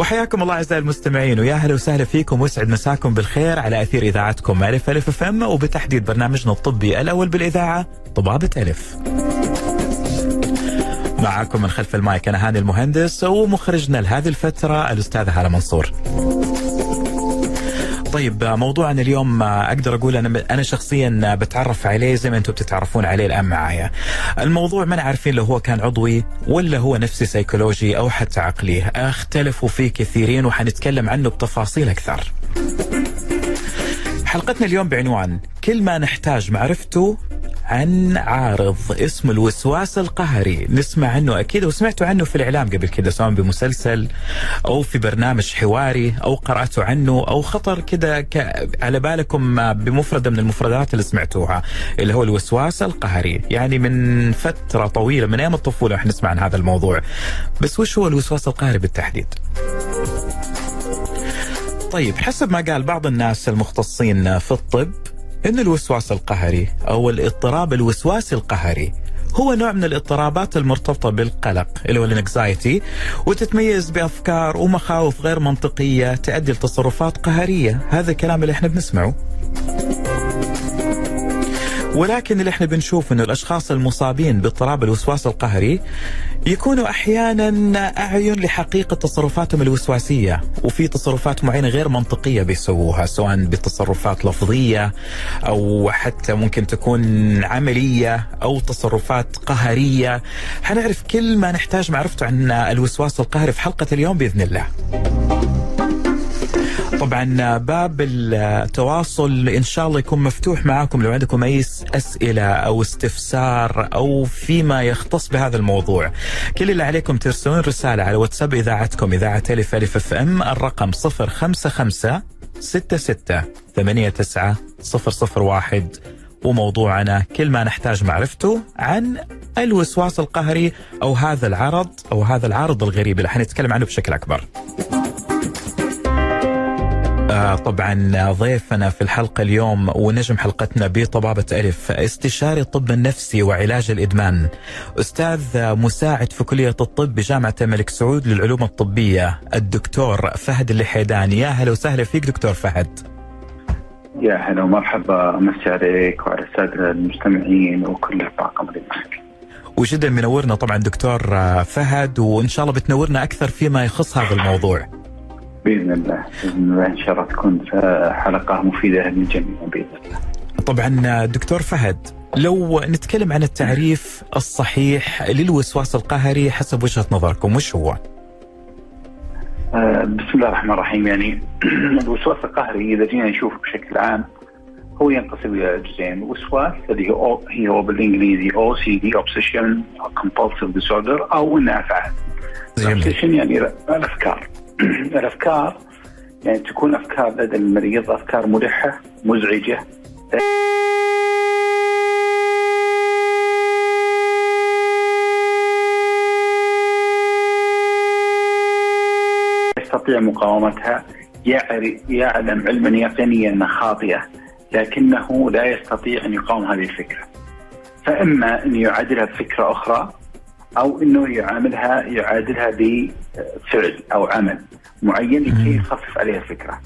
وحياكم الله أعزائي المستمعين ويا أهلا وسهلا فيكم ويسعد مساكم بالخير على أثير إذاعتكم ألف ألف FM وبتحديد برنامجنا الطبي الأول بالإذاعة طبابه ألف. معكم من خلف المايك أنا هاني المهندس ومخرجنا لهذه الفترة الاستاذ هالة منصور. طيب موضوعنا اليوم أقدر أقول أنا أنا شخصيا بتعرف عليه زي ما أنتم بتتعرفون عليه الآن معايا. الموضوع ما عارفين لو هو كان عضوي ولا هو نفسي سيكولوجي أو حتى عقلي، أختلفوا فيه كثيرين وحنتكلم عنه بتفاصيل أكثر. حلقتنا اليوم بعنوان كل ما نحتاج معرفته عن عارض اسمه الوسواس القهري. نسمع عنه أكيد وسمعتوا عنه في الإعلام قبل كده سواء بمسلسل أو في برنامج حواري أو قرأتوا عنه أو خطر كده ك... على بالكم بمفردة من المفردات اللي سمعتوها اللي هو الوسواس القهري. يعني من فترة طويلة من أيام الطفولة إحنا نسمع عن هذا الموضوع. بس وش هو الوسواس القهري بالتحديد؟ طيب حسب ما قال بعض الناس المختصين في الطب إن الوسواس القهري أو الاضطراب الوسواسي القهري هو نوع من الاضطرابات المرتبطة بالقلق اللي هو الانكزايتي وتتميز بأفكار ومخاوف غير منطقية تؤدي لتصرفات قهرية. هذا الكلام اللي إحنا بنسمعه. ولكن اللي إحنا بنشوف إنه الأشخاص المصابين باضطراب الوسواس القهري يكونوا أحيانا أعين لحقيقة تصرفاتهم الوسواسية وفي تصرفات معينة غير منطقية بيسووها سواء بتصرفات لفظية أو حتى ممكن تكون عملية أو تصرفات قهرية حنعرف كل ما نحتاج معرفته عن الوسواس القهري في حلقة اليوم بإذن الله. طبعا باب التواصل إن شاء الله يكون مفتوح معاكم لو عندكم أي أسئلة أو استفسار أو فيما يختص بهذا الموضوع كل اللي عليكم ترسلون رسالة على واتساب إذاعتكم إذاعة الف ألف أف أم الرقم 055 66 89 001 وموضوعنا كل ما نحتاج معرفته عن الوسواس القهري أو هذا العرض أو هذا العارض الغريب اللي حنتكلم عنه بشكل أكبر. آه طبعا ضيفنا في الحلقة اليوم ونجم حلقتنا بطبابة ألف استشاري الطب النفسي وعلاج الإدمان أستاذ مساعد في كلية الطب بجامعة الملك سعود للعلوم الطبية الدكتور فهد اللحيداني يا هلا وسهلا فيك دكتور فهد يا هلا ومرحبا امسي عليك وعلى الساده المستمعين وكل الطاقم اللي معك. وجدا منورنا طبعا دكتور فهد وإن شاء الله بتنورنا أكثر فيما يخص هذا الموضوع. بإذن الله بإذن الله إن شاء الله تكون حلقة مفيدة للجميع بإذن الله. طبعا دكتور فهد لو نتكلم عن التعريف الصحيح للوسواس القهري حسب وجهة نظركم وش هو؟ بسم الله الرحمن الرحيم يعني الوسواس القهري إذا جينا نشوف بشكل عام هو ينقسم إلى جزئين وسواس اللي هو هي هو بالإنجليزي OCD obsession compulsive disorder أو أفعال. obsession يعني الأفكار. الافكار يعني تكون أفكار لدى المريض أفكار ملحه مزعجة يستطيع مقاومتها يعلم علما يقينيا أنها خاطئة لكنه لا يستطيع أن يقاوم هذه الفكرة. فإما أن يعادلها بفكره أخرى أو إنه يعاملها يعادلها بفعل أو عمل معين لكي يخفف عليها الفكرة.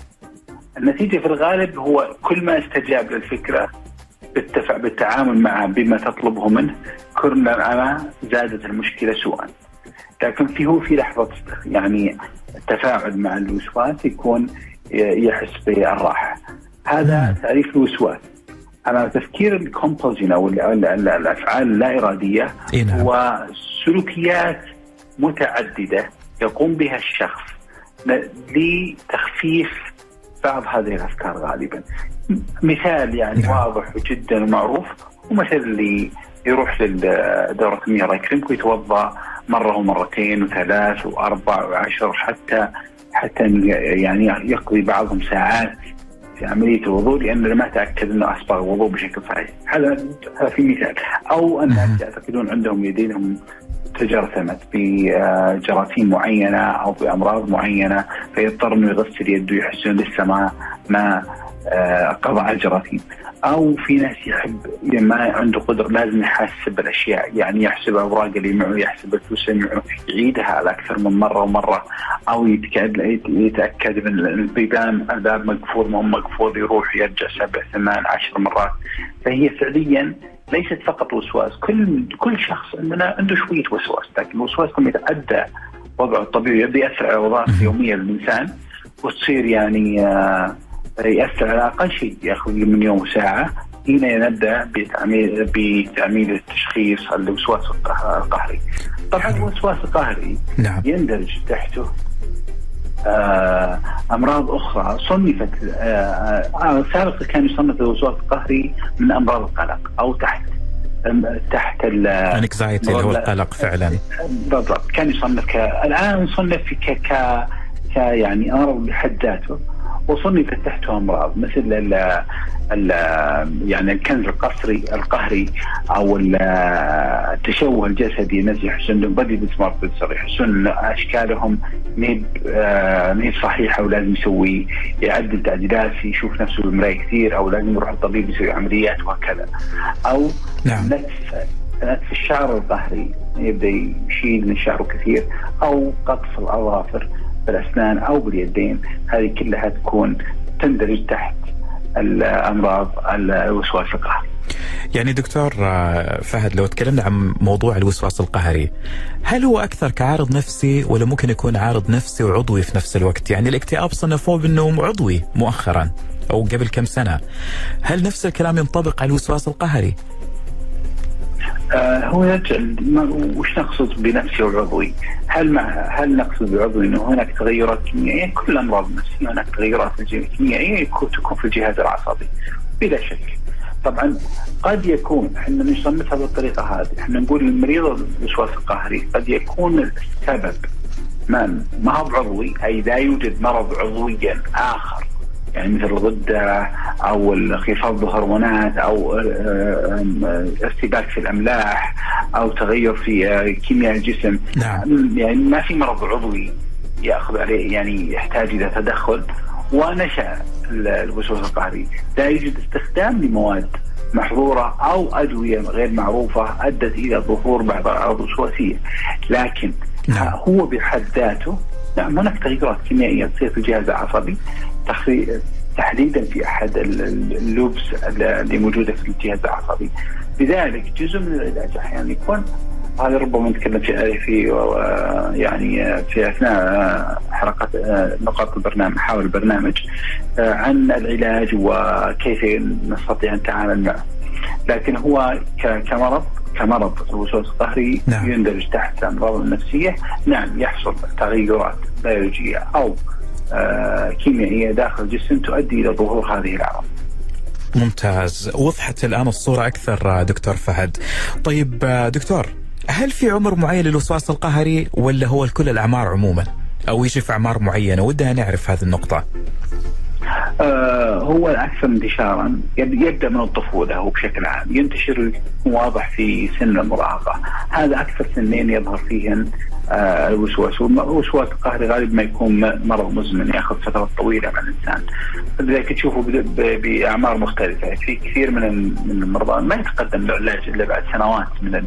النتيجة في الغالب هو كل ما استجاب للفكرة بالتفع بالتعامل معها بما تطلبه منه كلما زادت المشكلة سوءا. لكن في هو في لحظة يعني التفاعل مع الوسواس يكون يحس بالراحة. هذا تعريف الوسواس. أما تفكير الكومبولجن أو الأفعال اللا إرادية هو سلوكيات متعددة يقوم بها الشخص لتخفيف بعض هذه الأفكار غالبا. مثال يعني نعم. واضح جدا ومعروف ومثل اللي يروح لدورة المياه الله يكرمك ويتوضا مرة ومرتين وثلاث وأربع وعشر حتى حتى يعني يقضي بعضهم ساعات في عملية الوضوء لأنه ما تاكد إنه اسبغ الوضوء بشكل صحيح، هذا هذا في مثال، أو الناس يعتقدون عندهم يدينهم تجرثمت بجراثيم معينة أو بأمراض معينة فيضطر إنه يغسل يده يحس انه لسه ما ما قضاء الجراثيم. أو في ناس يحب ما عنده قدرة لازم يحاسب الاشياء يعني يحسب أوراق اللي معه يحسب الفلوس اللي معه يعيدها على أكثر من مرة ومرة. أو يتاكد يتأكد من البيبان الباب مقفول مو مقفول يروح يرجع سبع ثمان عشر مرات. فهي فعليا ليست فقط وسواس كل كل شخص عندنا عنده شوية وسواس لكن الوسواس لما يتعدى وضعه الطبيعي يبدأ يأثر على وظائف اليوميه للانسان وتصير يعني آه يأثر على أقل شيء يأخذ من يوم وساعة هنا نبدا بتعميل بتعميل التشخيص الوسواس القهري. طبعا الوسواس القهري نعم. يندرج تحته أمراض أخرى صنفت آه آه سابقا كان يصنف الوسواس القهري من أمراض القلق أو تحت تحت الانكزايتي اللي هو القلق. فعلا. بالضبط كان يصنف ك الآن يصنف ك ك ك يعني أمر بحد ذاته وصنفت تحته أمراض مثل ال ال يعني الكنز القصري القهري أو التشوه الجسدي يحسون انهم بدي بسمارت يحسون أشكالهم ميب ميب صحيحة ولازم يسوي يعدل تعديلات يشوف نفسه بالمرايه كثير أو لازم يروح الطبيب يسوي عمليات وهكذا. أو نعم. نتف نتف الشعر القهري يبدأ يشيل من شعره كثير أو قطف الأظافر. بالأسنان أو باليدين هذه كلها تكون تندرج تحت الامراض الوسواس القهري. يعني دكتور آه، فهد لو تكلمنا عن موضوع الوسواس القهري هل هو أكثر كعارض نفسي ولا ممكن يكون عارض نفسي وعضوي في نفس الوقت؟ يعني الاكتئاب صنفوه بأنه عضوي مؤخرا أو قبل كم سنة. هل نفس الكلام ينطبق على الوسواس القهري؟ آه هو يرجع وش نقصد بنفسي والعضوي؟ هل مع هل نقصد بعضوي إنه هناك تغيرات كيميائية؟ كل الامراض النفسيه هناك تغيرات كيميائية تكون في الجهاز العصبي بلا شك. طبعا قد يكون إحنا نصنفها بالطريقة هذه، إحنا نقول المريض الوسواس القهري قد يكون السبب ما ما هو عضوي أي لا يوجد مرض عضويا آخر يعني مثل الغدة أو انخفاض الهرمونات أو آه، آه، ارتباك في الأملاح أو تغير في آه، كيمياء الجسم نعم. يعني ما في مرض عضوي يأخذ عليه يعني يحتاج إلى تدخل ونشأ الوسواس القهري لا يوجد استخدام لمواد محظورة أو أدوية غير معروفة أدت إلى ظهور بعض الأعراض الوسواسية لكن نعم. هو بحد ذاته نعم هناك تغيرات كيميائية تصير في الجهاز العصبي تحديدا في أحد اللوبس اللي موجودة في الجهاز العصبي لذلك جزء من العلاج أحيانا يكون هذا ربما نتكلم في في يعني في أثناء حلقات نقاط البرنامج محاور البرنامج عن العلاج وكيف نستطيع أن نتعامل معه. لكن هو كمرض كمرض الوسواس القهري نعم. يندرج تحت الأمراض النفسية، نعم يحصل تغيرات بيولوجية أو كيميائية داخل الجسم تؤدي إلى ظهور هذه الأعراض. ممتاز. وضحت الآن الصورة أكثر دكتور فهد. طيب دكتور هل في عمر معين للوسواس القهري ولا هو لكل الأعمار عموما؟ أو يجي في أعمار معينة؟ ودنا نعرف هذه النقطة. آه هو الأكثر انتشارا يبدأ من الطفولة هو بشكل عام. ينتشر واضح في سن المراهقة. هذا أكثر سنين يظهر فيهن آه، الوسواس. والوسواس القهري غالبا ما يكون مرض مزمن ياخذ فترات طويلة مع الإنسان. لذلك تشوفه بأعمار مختلفة. في كثير من من المرضى ما يتقدم له علاج إلا بعد سنوات من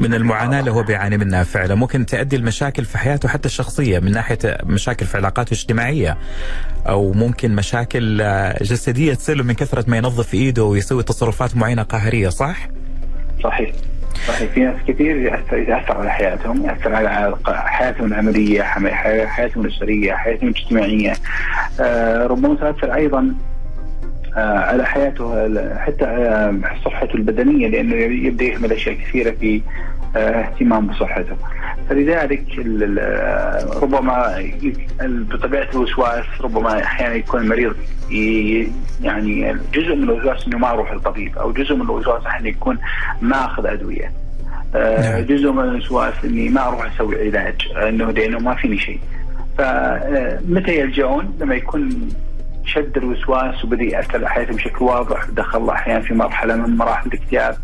من المعاناة اللي هو بيعاني منها فعلا. ممكن تؤدي المشاكل في حياته حتى الشخصية من ناحية مشاكل في علاقاته الاجتماعية أو ممكن مشاكل آه، جسدية تصير من كثرة ما ينظف إيده ويسوي تصرفات معينة قهرية صح؟ صحيح. صحيح في ناس كثير يأثر, يأثر على حياتهم يأثر على حياتهم العملية حياتهم الأسرية حياتهم الاجتماعية. آه ربما تأثر أيضا على حياته حتى آه صحته البدنية لأنه يبدأ يهمل أشياء كثيرة في آه، اهتمام بصحته. فلذلك ربما بطبيعة الوسواس ربما أحيانا يكون المريض يعني جزء من الوسواس إنه ما أروح للطبيب أو جزء من الوسواس أحيانا يكون ما اخذ أدوية. آه، نعم. جزء من الوسواس إني ما أروح أسوي علاج انه لأنه ما فيني شيء. فمتى يلجؤون؟ لما يكون شد الوسواس وبدا ياثر على حياته بشكل واضح دخل أحيانا في مرحلة من مراحل الاكتئاب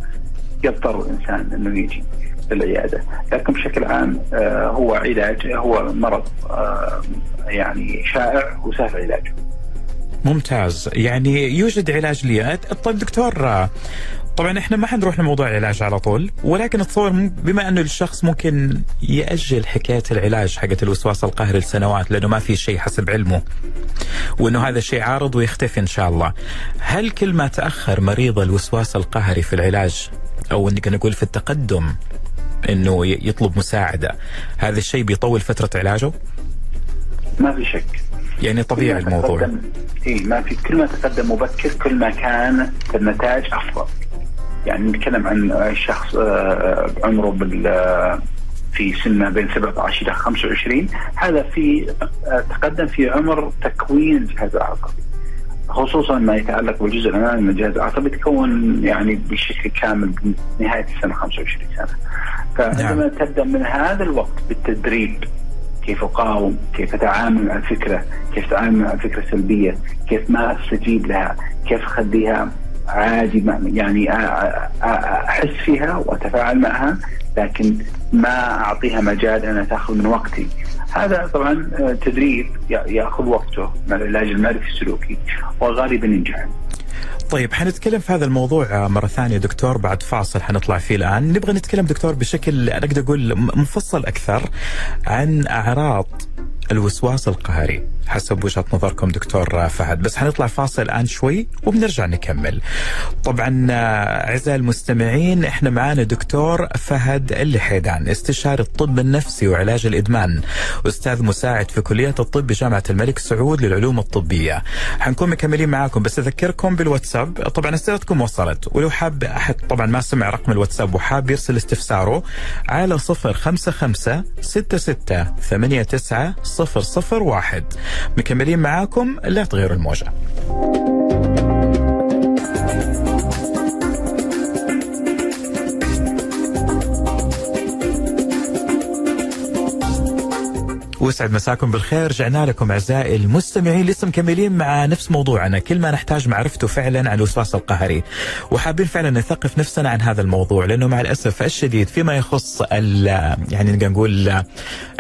يضطر الإنسان إنه يجي. العياده، لكن بشكل عام آه، هو علاج هو مرض آه، يعني شائع وسهل علاجه. ممتاز يعني يوجد علاج لي طيب دكتور طبعا إحنا ما حنروح لموضوع العلاج على طول ولكن اتصور بما أنه الشخص ممكن يأجل حكاية العلاج حقت الوسواس القهري لسنوات لأنه ما في شيء حسب علمه وأنه هذا الشيء عارض ويختفي إن شاء الله. هل كل ما تأخر مريض الوسواس القهري في العلاج أو انك نقول في التقدم إنه يطلب مساعدة هذا الشيء بيطول فترة علاجه؟ ما في شك. يعني طبيعي الموضوع. اي ما في كل ما تقدم مبكر كل ما كان النتائج أفضل. يعني نتكلم عن شخص آه، عمره بال آه، في سن بين 17 إلى 25 هذا في آه، تقدم في عمر تكوين الجهاز العصبي خصوصا ما يتعلق بالجزء الأمامي من الجهاز العصبي تكون يعني بشكل كامل بنهاية السنة 25 سنة. فعندما نعم. تبدأ من هذا الوقت بالتدريب كيف أقاوم، كيف أتعامل مع الفكرة، كيف أتعامل مع الفكرة السلبية، كيف ما أستجيب لها، كيف أخليها عادي يعني أحس فيها وأتفاعل معها لكن ما أعطيها مجال انها تأخذ من وقتي. هذا طبعا تدريب يأخذ وقته مع العلاج المعرفي السلوكي وغالبا ينجح. طيب حنتكلم في هذا الموضوع مرة ثانية دكتور بعد فاصل حنطلع فيه الآن نبغى نتكلم دكتور بشكل أنا أقدر أقول مفصل أكثر عن أعراض الوسواس القهري حسب وجهة نظركم دكتور فهد. بس حنطلع فاصل الآن شوي وبنرجع نكمل. طبعا آه، أعزائي المستمعين إحنا معانا دكتور فهد الحيدان استشاري الطب النفسي وعلاج الإدمان أستاذ مساعد في كلية الطب بجامعة الملك سعود للعلوم الطبية. حنكون مكملين معاكم بس أذكركم بالواتساب. طبعا اسئلتكم وصلت ولو حاب أحد طبعا ما سمع رقم الواتساب وحاب يرسل استفساره على 055 66 89 001 مكملين معاكم لا تغيروا الموجة. وسعد مساكم بالخير. رجعنا لكم أعزائي المستمعين لسه مكملين مع نفس موضوعنا. كل ما نحتاج معرفته فعلا عن الوسواس القهري وحابين فعلا نثقف نفسنا عن هذا الموضوع لأنه مع الأسف الشديد فيما يخص يعني نقدر نقول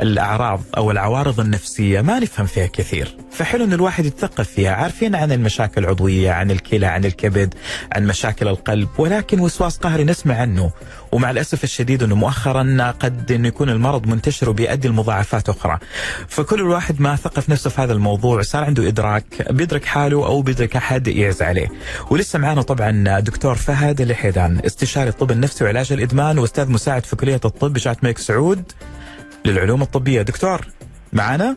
الأعراض أو العوارض النفسية ما نفهم فيها كثير. فحلو إن الواحد يتثقف فيها. عارفين عن المشاكل العضوية عن الكلى عن الكبد عن مشاكل القلب. ولكن وسواس قهري نسمع عنه. ومع الأسف الشديد إنه مؤخرا قد إنه يكون المرض منتشر وبيؤدي لمضاعفات أخرى. فكل الواحد ما ثقف نفسه في هذا الموضوع صار عنده إدراك بيدرك حاله أو بيدرك أحد يعز عليه. ولسه معنا طبعا دكتور فهد الحيدان استشاري الطب النفسي وعلاج الإدمان وأستاذ مساعد في كلية الطب بجامعه الملك سعود للعلوم الطبية. دكتور معنا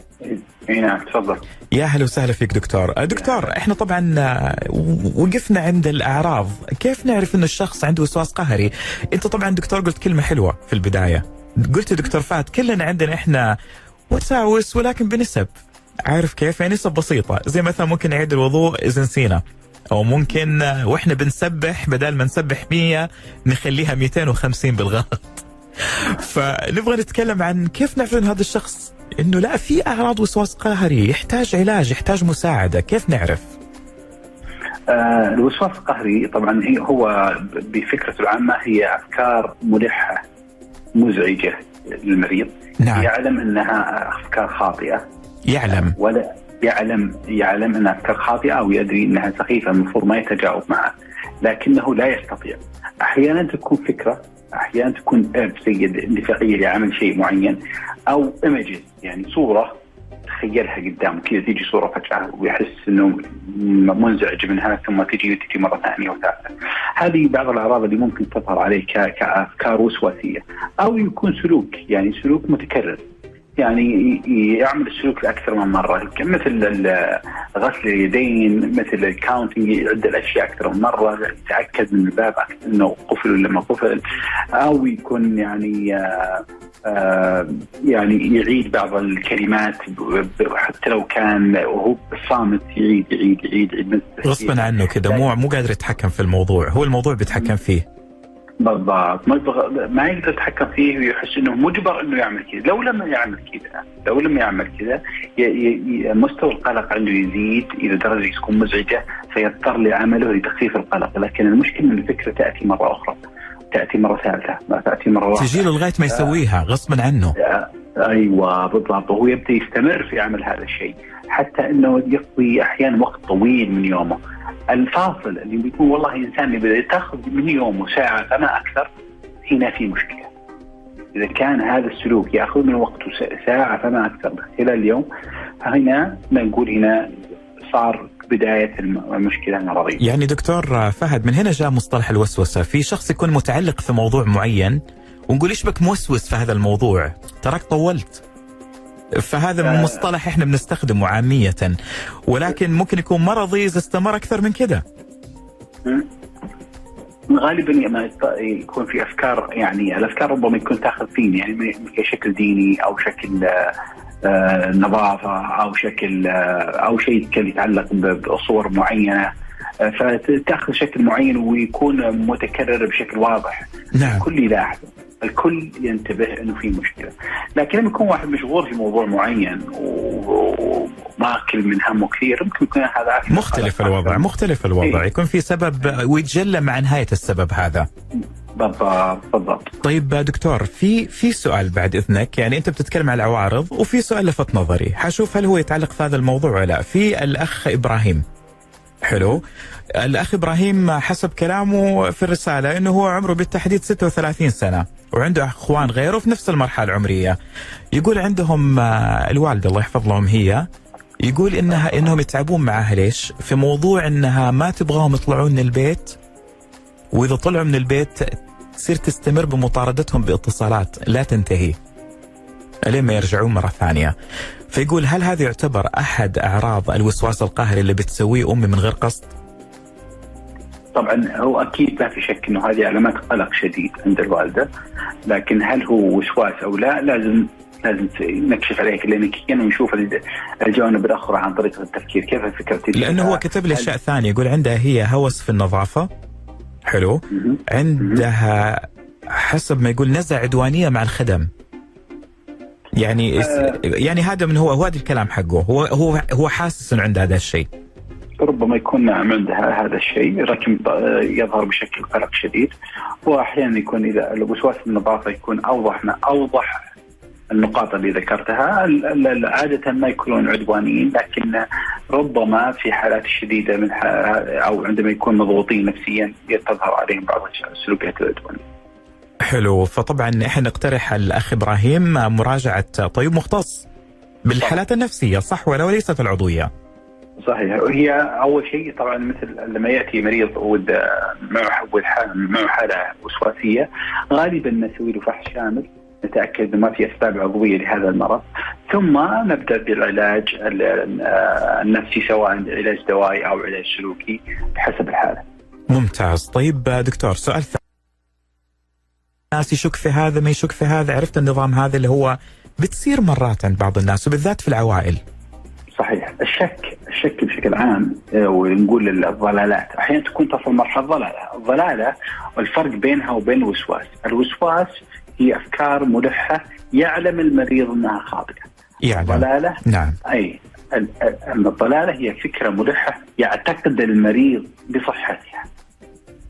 إي نعم تفضل. يا أهلا وسهلا فيك دكتور. دكتور إحنا طبعا وقفنا عند الأعراض. كيف نعرف ان الشخص عنده وسواس قهري؟ أنت طبعا دكتور قلت كلمة حلوة في البداية. قلت دكتور فهد كلنا عندنا إحنا وساوس ولكن بنسب. عارف كيف؟ يعني نسب بسيطة. زي مثلا ممكن نعيد الوضوء إذا نسينا. أو ممكن وإحنا بنسبح بدل ما نسبح 100 نخليها 250 بالغلط. فنبغى نتكلم عن كيف نعرف هذا الشخص. إنه لا في أعراض وسواس قهري يحتاج علاج يحتاج مساعدة. كيف نعرف؟ آه الوسواس القهري طبعا هو بفكرته العامة هي أفكار ملحة مزعجة. للمريض نعم. يعلم أنها أفكار خاطئة. يعلم. ولا يعلم يعلم أنها أفكار خاطئة أو يدري أنها سخيفة المفروض ما يتجاوب معها لكنه لا يستطيع. أحيانا تكون فكرة أحيانا تكون ارب سيد اندفاعية لعمل شيء معين أو ايمجز يعني صورة تخيلها قدامه كذا تيجي صورة فجأة ويحس إنه منزعج منها ثم تجي وتجي مرة ثانية وثالثة. هذه بعض الأعراض اللي ممكن تظهر عليه كأفكار وسواسية أو يكون سلوك يعني سلوك متكرر. يعني يعمل السلوك لأكثر من مرة. مثل غسل اليدين مثل الكاونتنج يعد الأشياء أكثر من مرة يتأكد من الباب إنه قفل ولا ما قفل. أو يكون يعني آه، يعني يعيد بعض الكلمات حتى لو كان وهو صامت يعيد يعيد يعيد, يعيد. غصبا عنه كذا مو مو قادر يتحكم في الموضوع. هو الموضوع بيتحكم فيه. بالضبط. ما ما يقدر يتحكم فيه ويحس إنه مجبر إنه يعمل كذا، لو لم يعمل كذا لو لم يعمل كذا مستوى القلق عنده يزيد. إلى درجة تكون مزعجة فيضطر لعمله لتخفيف القلق، لكن المشكلة إن الفكرة تأتي مرة أخرى. تأتي مرة ثالثة. ما تأتي مرة واحدة. تجي له لغاية ما يسويها غصبا عنه. أيوه بالضبط. وهو يبدأ يستمر في عمل هذا الشيء حتى إنه يقضي أحيانا وقت طويل من يومه. الفاصل اللي بيكون والله إنسان اللي تاخذ من يومه ساعة فما أكثر هنا في مشكلة. إذا كان هذا السلوك يأخذ من وقته ساعة فما أكثر خلال اليوم هنا نقول هنا صار بداية المشكلة المرضية. يعني دكتور فهد من هنا جاء مصطلح الوسوسة، في شخص يكون متعلق في موضوع معين ونقول إيش بك موسوس في هذا الموضوع؟ تراك طولت. فهذا آه. مصطلح إحنا بنستخدمه عامية ولكن ممكن يكون مرضي إذا استمر أكثر من كده. غالبا ما يكون في أفكار يعني الأفكار ربما يكون تاخذ فين يعني كشكل ديني أو شكل آه، نظافة أو شكل آه، أو شيء يتعلق بصور معينة. آه، فتأخذ شكل معين ويكون متكرر بشكل واضح. نعم. الكل يلاحظ. الكل ينتبه إنه في مشكلة. لكن لما يكون واحد مشغول في موضوع معين وماكل من همه كثير ممكن يكون هذا مختلف الوضع مختلف الوضع. إيه؟ يكون في سبب ويتجلى مع نهاية السبب هذا. بالضبط بالضبط. طيب دكتور في في سؤال بعد إذنك. يعني أنت بتتكلم عن العوارض وفي سؤال لفت نظري. حشوف هل هو يتعلق في هذا الموضوع ولا لا. في الأخ إبراهيم. حلو. الأخ إبراهيم حسب كلامه في الرسالة إنه هو عمره بالتحديد 36 سنة وعنده أخوان غيره في نفس المرحلة العمرية. يقول عندهم آه، الوالدة الله يحفظ لهم هي يقول انها إنهم يتعبون معها. ليش؟ في موضوع إنها ما تبغاهم يطلعون من البيت وإذا طلعوا من البيت تصير تستمر بمطاردتهم باتصالات لا تنتهي. لين ما يرجعون مرة ثانية. فيقول هل هذا يعتبر أحد أعراض الوسواس القهري اللي بتسويه أمي من غير قصد؟ طبعا هو أكيد ما في شك إنه هذه علامات قلق شديد عند الوالدة. لكن هل هو وسواس أو لا لازم لازم نكشف عليه كلينيكيا ونشوف الجوانب الأخرى عن طريقه التفكير. كيف الفكرة لأنه هو كتب لي أشياء ثانية. يقول عندها هي هوس في النظافة. حلو. عندها حسب ما يقول نزعة عدوانية مع الخدم. يعني آه. يعني هذا من هو هو هذا الكلام حقه. هو هو هو حاسس إنه عنده هذا الشيء. ربما يكون نعم عندها هذا الشيء. لكن يظهر بشكل قلق شديد. وأحيانا يكون إذا الوسواس النظافة يكون اوضح أوضح النقاط اللي ذكرتها. عادة ما يكونون عدوانيين لكن ربما في حالات شديدة من أو عندما يكون مضغوطين نفسيا تظهر عليهم بعض السلوكيات العدوانية. حلو. فطبعا إحنا نقترح الأخ إبراهيم مراجعة طبيب مختص بالحالات النفسية صح ولا وليست العضوية؟ صحيح. وهي أول شيء طبعا مثل لما يأتي مريض معه حالة وسواسية غالبا نسوي له فحص شامل. نتأكد انه ما في أسباب عضوية لهذا المرض. ثم نبدأ بالعلاج النفسي سواء علاج دوائي أو علاج سلوكي بحسب الحالة. ممتاز. طيب دكتور سؤال ثاني. ناس يشك في هذا ما يشك في هذا؟ عرفت النظام هذا اللي هو بتصير مرات عند بعض الناس وبالذات في العوائل. صحيح. الشك الشك بشكل عام آه، ونقول الضلالات. أحيانا تكون تصل مرحلة ضلالة. الضلاله والفرق بينها وبين الوسواس. الوسواس هي أفكار ملحة يعلم المريض أنها خاطئة. يعلم. الضلالة نعم. أي الضلالة هي فكرة ملحة يعتقد المريض بصحتها.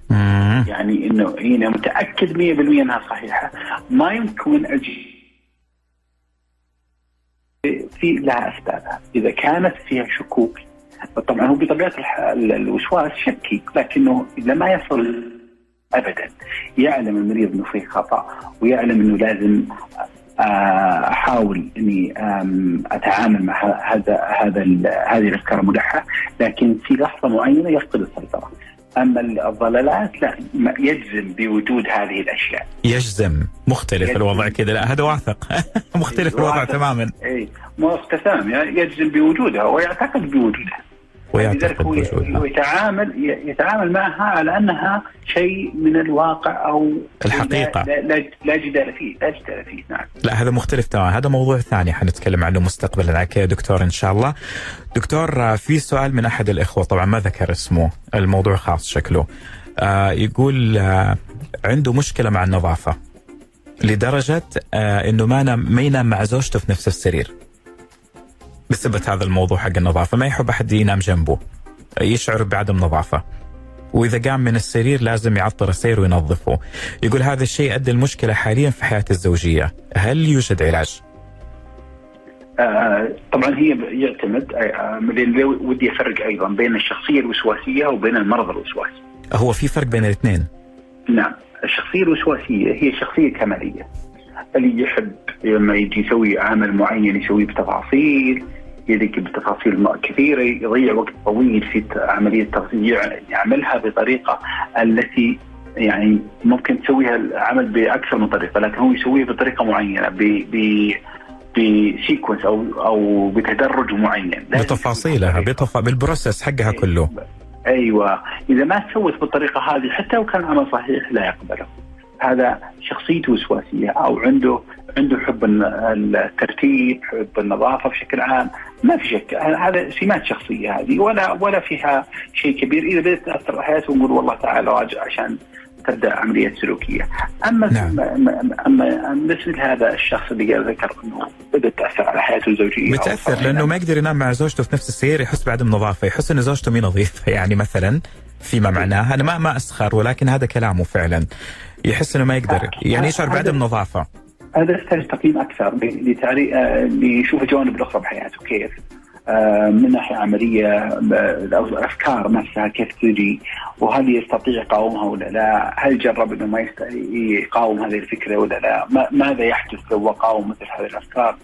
مم. يعني إنه هنا متأكد 100% أنها صحيحة. ما يمكن أجي في لها اسبابها، إذا كانت فيها شكوك طبعا هو بطبيعة الوسواس شكي لكنه إذا ما يصل ابدا. يعلم المريض إنه في خطأ ويعلم إنه لازم آه، أحاول إني أتعامل مع هذا هذا هذه الأفكار الملحه لكن في لحظة معينة يفقد السيطره. أما الضلالات لا يجزم بوجود هذه الأشياء. يجزم. مختلف يجزم. الوضع كذا. لا هذا واثق. مختلف الوضع تماما. اي مختسام يجزم بوجودها ويعتقد بوجودها. ويعتقد بوجودها ويتعامل يتعامل معها على أنها شيء من الواقع أو الحقيقة. لا, لا, لا جدال فيه لا جدال فيه نعم. لا هذا مختلف تماما. هذا موضوع ثاني حنتكلم عنه مستقبلا. يا دكتور إن شاء الله. دكتور في سؤال من أحد الإخوة طبعا ما ذكر اسمه الموضوع خاص شكله. آه يقول آه عنده مشكلة مع النظافة لدرجة آه إنه ما نام ما ينام مع زوجته في نفس السرير. بسبب هذا الموضوع حق النظافة. ما يحب أحد ينام جنبه. يشعر بعدم نظافة. وإذا قام من السرير لازم يعطر السير وينظفه. يقول هذا الشيء ادى المشكلة حاليا في حياته الزوجية. هل يوجد علاج؟ آه طبعا هي يعتمد. آه ودي افرق أيضا بين الشخصية الوسواسية وبين المرض الوسواسي. هو في فرق بين الاثنين؟ نعم، الشخصية الوسواسية هي شخصية كمالية. اللي يحب لما يجي يسوي عمل معين يسويه بتفاصيل يدق بتفاصيل كثيرة يضيع وقت طويل في عملية تصنيع يعملها بطريقة التي يعني ممكن تسويها العمل بأكثر من طريقة لكن هو يسويها بطريقة معينة ب ب ب sequence أو أو بتدرج معين. بتفاصيلها بتف... بال process حقها كله. أيوه إذا ما سوت بالطريقة هذه حتى لو كان عمل صحيح لا يقبله. هذا شخصيته وسواسية أو عنده عنده حب الترتيب حب النظافة بشكل عام ما في شك هذا سمات شخصية هذه ولا ولا فيها شيء كبير إذا بدات تأثر على حياته ونقول والله تعالى راجع عشان تبدأ عملية سلوكية. أما نعم. أما مثل هذا الشخص اللي ذكر إنه بدات تاثر على حياته الزوجية بتاثر لأنه ما يقدر ينام مع زوجته في نفس السير يحس بعدم نظافة، يحس إن زوجته مي نظيفة يعني مثلا فيما معناه أنا ما ما أسخر ولكن هذا كلامه فعلا يحس إنه ما يقدر يعني يشعر بعدم نظافه هذا يحتاج تقييم أكثر لتعريف ليشوف الجوانب الأخرى بحياته كيف آه، من ناحية عملية الافكار نفسها كيف تجي وهل يستطيع يقاومها ولا لا؟ هل جرب إنه ما يقاوم هذه الفكرة ولا لا؟ ماذا يحدث لو قاوم مثل هذه الأفكار؟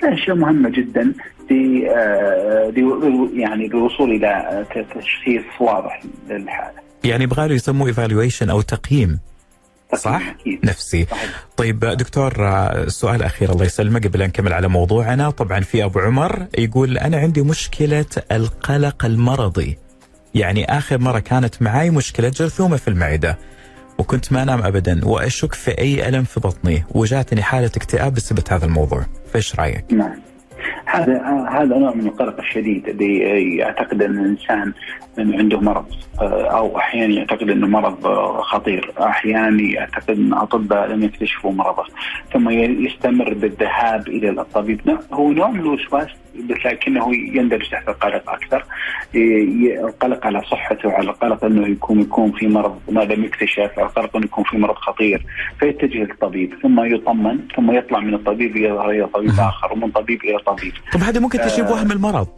كلها أشياء مهمة جدا آه، يعني للوصول إلى تشخيص واضح للحالة. يعني يبغى يسموه ايفالويشن أو تقييم صح؟ أكيد. نفسي صحيح. طيب دكتور سؤال أخير الله يسلمك قبل أن نكمل على موضوعنا طبعا في أبو عمر يقول أنا عندي مشكلة القلق المرضي يعني آخر مرة كانت معي مشكلة جرثومة في المعدة وكنت ما أنام أبدا وأشك في أي ألم في بطني وجاتني حالة اكتئاب بسبب هذا الموضوع فإيش رأيك؟ نعم هذا هذا نوع من القلق الشديد اللي يعتقد أن الإنسان انه عنده مرض آه، أو أحيانا يعتقد أنه مرض خطير، أحيانا يعتقد أن الاطباء لم يكتشفوا مرضه، ثم يستمر بالذهاب إلى الطبيب، هو نوع من الوسواس لكنه يندرج تحت القلق أكثر. القلق على صحته على القلق أنه يكون يكون في مرض ما لم يكتشف على القلق أنه يكون في مرض خطير. فيتجه للطبيب ثم يطمن ثم يطلع من الطبيب إلى طبيب آخر ومن طبيب إلى طبيب. طب هذا ممكن تجيب آه وهم المرض؟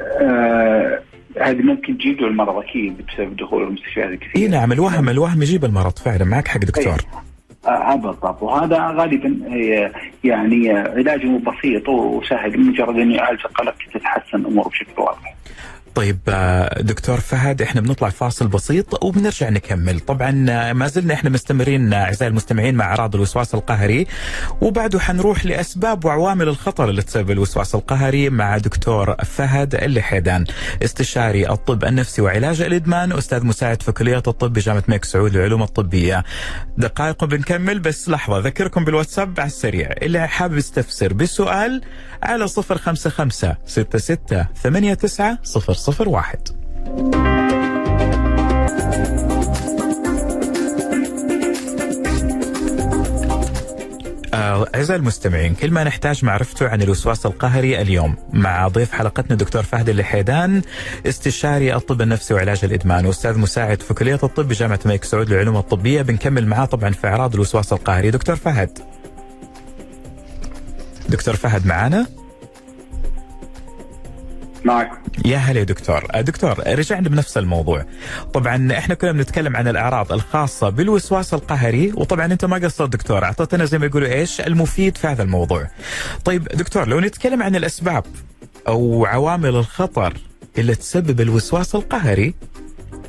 آه هذه ممكن تجيب له المرض أكيد بسبب دخول المستشفيات الكثير اي نعم الوهم الوهم يجيب المرض فعلا. معك حق دكتور. أيه. آه بالضبط وهذا غالبا يعني علاجه بسيط وسهل مجرد انه يعالج القلق تتحسن الأمور بشكل واضح. طيب آه، دكتور فهد إحنا بنطلع فاصل بسيط وبنرجع نكمل. طبعا آه، ما زلنا إحنا مستمرين آه، أعزائي المستمعين مع أعراض الوسواس القهري. وبعده حنروح لأسباب وعوامل الخطر اللي تسبب الوسواس القهري مع دكتور فهد اللحيدان استشاري الطب النفسي وعلاج الإدمان أستاذ مساعد في كلية الطب بجامعة الملك سعود للعلوم الطبية. دقائق بنكمل بس لحظة أذكركم بالواتساب على السريع. اللي حابب يستفسر بسؤال على 055 66 89 001 آه، أعزائي المستمعين كل ما نحتاج معرفته عن الوسواس القهري اليوم مع ضيف حلقتنا دكتور فهد اللحيدان استشاري الطب النفسي وعلاج الإدمان وأستاذ مساعد في كلية الطب بجامعة الملك سعود للعلوم الطبية بنكمل معاه طبعا في أعراض الوسواس القهري. دكتور فهد. دكتور فهد معانا؟ معك يا هلا يا دكتور. آه، دكتور رجعنا بنفس الموضوع. طبعا إحنا كنا بنتكلم عن الأعراض الخاصة بالوسواس القهري وطبعا أنت ما قصرت دكتور. اعطيتنا زي ما يقولوا إيش المفيد في هذا الموضوع. طيب دكتور لو نتكلم عن الأسباب أو عوامل الخطر اللي تسبب الوسواس القهري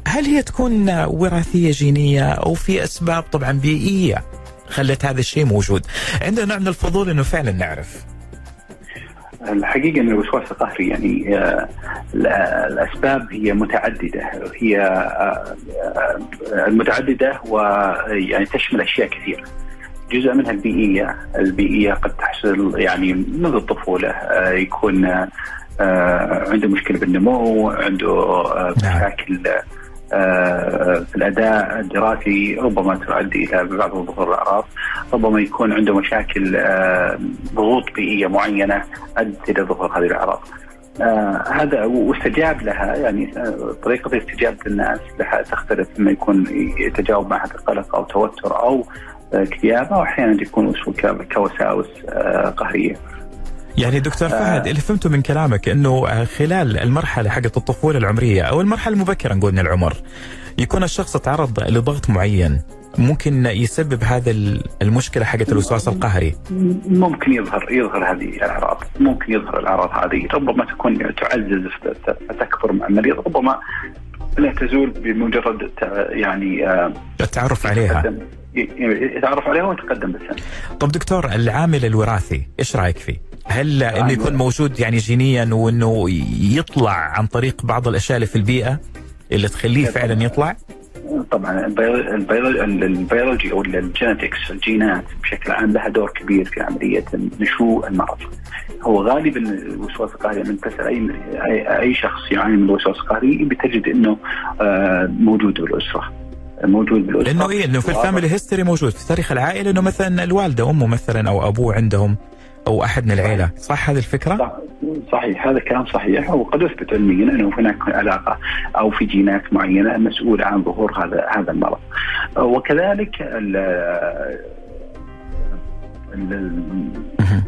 هل هي تكون وراثية جينية أو في أسباب طبعا بيئية خلت هذا الشيء موجود؟ عندنا نوع من الفضول إنه فعلا نعرف. الحقيقة أن الوسواس القهري يعني آه، الأسباب هي متعددة هي آه، آه، المتعددة ويعني تشمل أشياء كثيرة. جزء منها البيئية، البيئية قد تحصل يعني منذ الطفولة يكون عنده مشكلة بالنمو، عنده نعم. مشاكل آه، في الأداء الدراسي ربما تؤدي إلى بعض ظهور الأعراض، ربما يكون عنده مشاكل آه، ضغوط بيئية معينة ادت إلى ظهور هذه الأعراض. آه هذا واستجاب لها يعني طريقة استجابة الناس لها تختلف لما يكون يتجاوب مع هذا القلق أو توتر أو اكتئاب أو أحيانا يكون كوساوس آه قهرية. يعني دكتور فهد اللي فهمته من كلامك إنه خلال المرحلة حقت الطفولة العمرية أو المرحلة المبكرة نقول من العمر يكون الشخص تعرض لضغط معين ممكن يسبب هذا المشكلة حقت الوسواس القهري؟ ممكن يظهر يظهر هذه الأعراض ممكن يظهر الأعراض هذه. ربما تكون تعزز فتكبر مع المريض ربما لا تزول بمجرد يعني التعرف عليها. يتعرف عليها ويتقدم بالسن. طب دكتور العامل الوراثي إيش رأيك فيه؟ هل إنه يكون موجود يعني جينيا وإنه يطلع عن طريق بعض الأشياء اللي في البيئة اللي تخليه فعلا يطلع؟ طبعا البيولوجي أو ال genetics الجينات بشكل عام لها دور كبير في عملية نشوء المرض. هو غالبا الوسواس القهري من تسال أي أي شخص يعاني من الوسواس القهري بتجد إنه آه، موجود بالأسرة. موجود بالأسرة لأنه إيه إنه في ال family history موجود في تاريخ العائلة إنه مثلا الوالدة أمه مثلا أو أبوه عندهم أو أحد من العيلة. صح هذه الفكرة؟ صح. صحيح. هذا الكلام صحيح. وقد اثبت علميا أنه هناك علاقة أو في جينات معينة مسؤولة عن ظهور هذا هذا المرض. وكذلك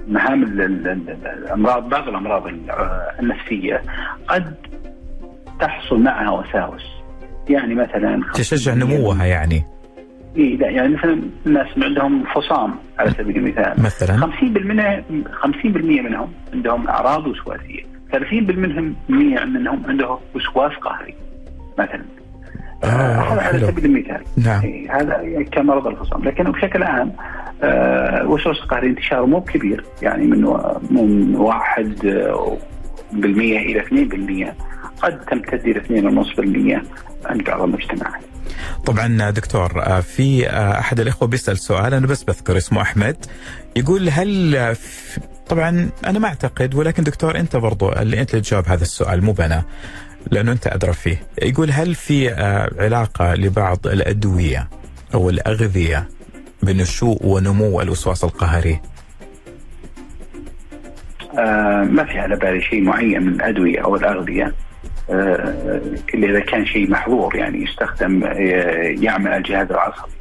مهام الأمراض بعض الأمراض النفسية قد تحصل معها وساوس. يعني مثلا تشجع نموها يعني. إيه لا يعني مثلا الناس عندهم فصام على سبيل المثال. مثلا. 50% منها 50% منهم عندهم أعراض وسواسية. 30% منهم منهم عنده وسواس قهري مثلا. آه هذا على سبيل المثال. نعم. إيه هذا كمرض الفصام لكن بشكل عام آه وسواس القهري انتشاره مو كبير. يعني من من 1 بالمية إلى 2% قد تمتد إلى 2.5% عند بعض المجتمعات. طبعا دكتور آه، في آه، أحد الإخوة بيسأل سؤال أنا بس بذكر اسمه أحمد. يقول هل طبعا أنا ما أعتقد ولكن دكتور أنت برضو اللي أنت تجاوب هذا السؤال مو بنا لأنه أنت أدرى فيه. يقول هل في آه، علاقة لبعض الأدوية أو الأغذية بنشوء ونمو الوسواس القهري؟ آه ما في على بالي شيء معين من الأدوية أو الأغذية. آه الا إذا كان شيء محظور يعني يستخدم آه يعمل الجهاز العصبي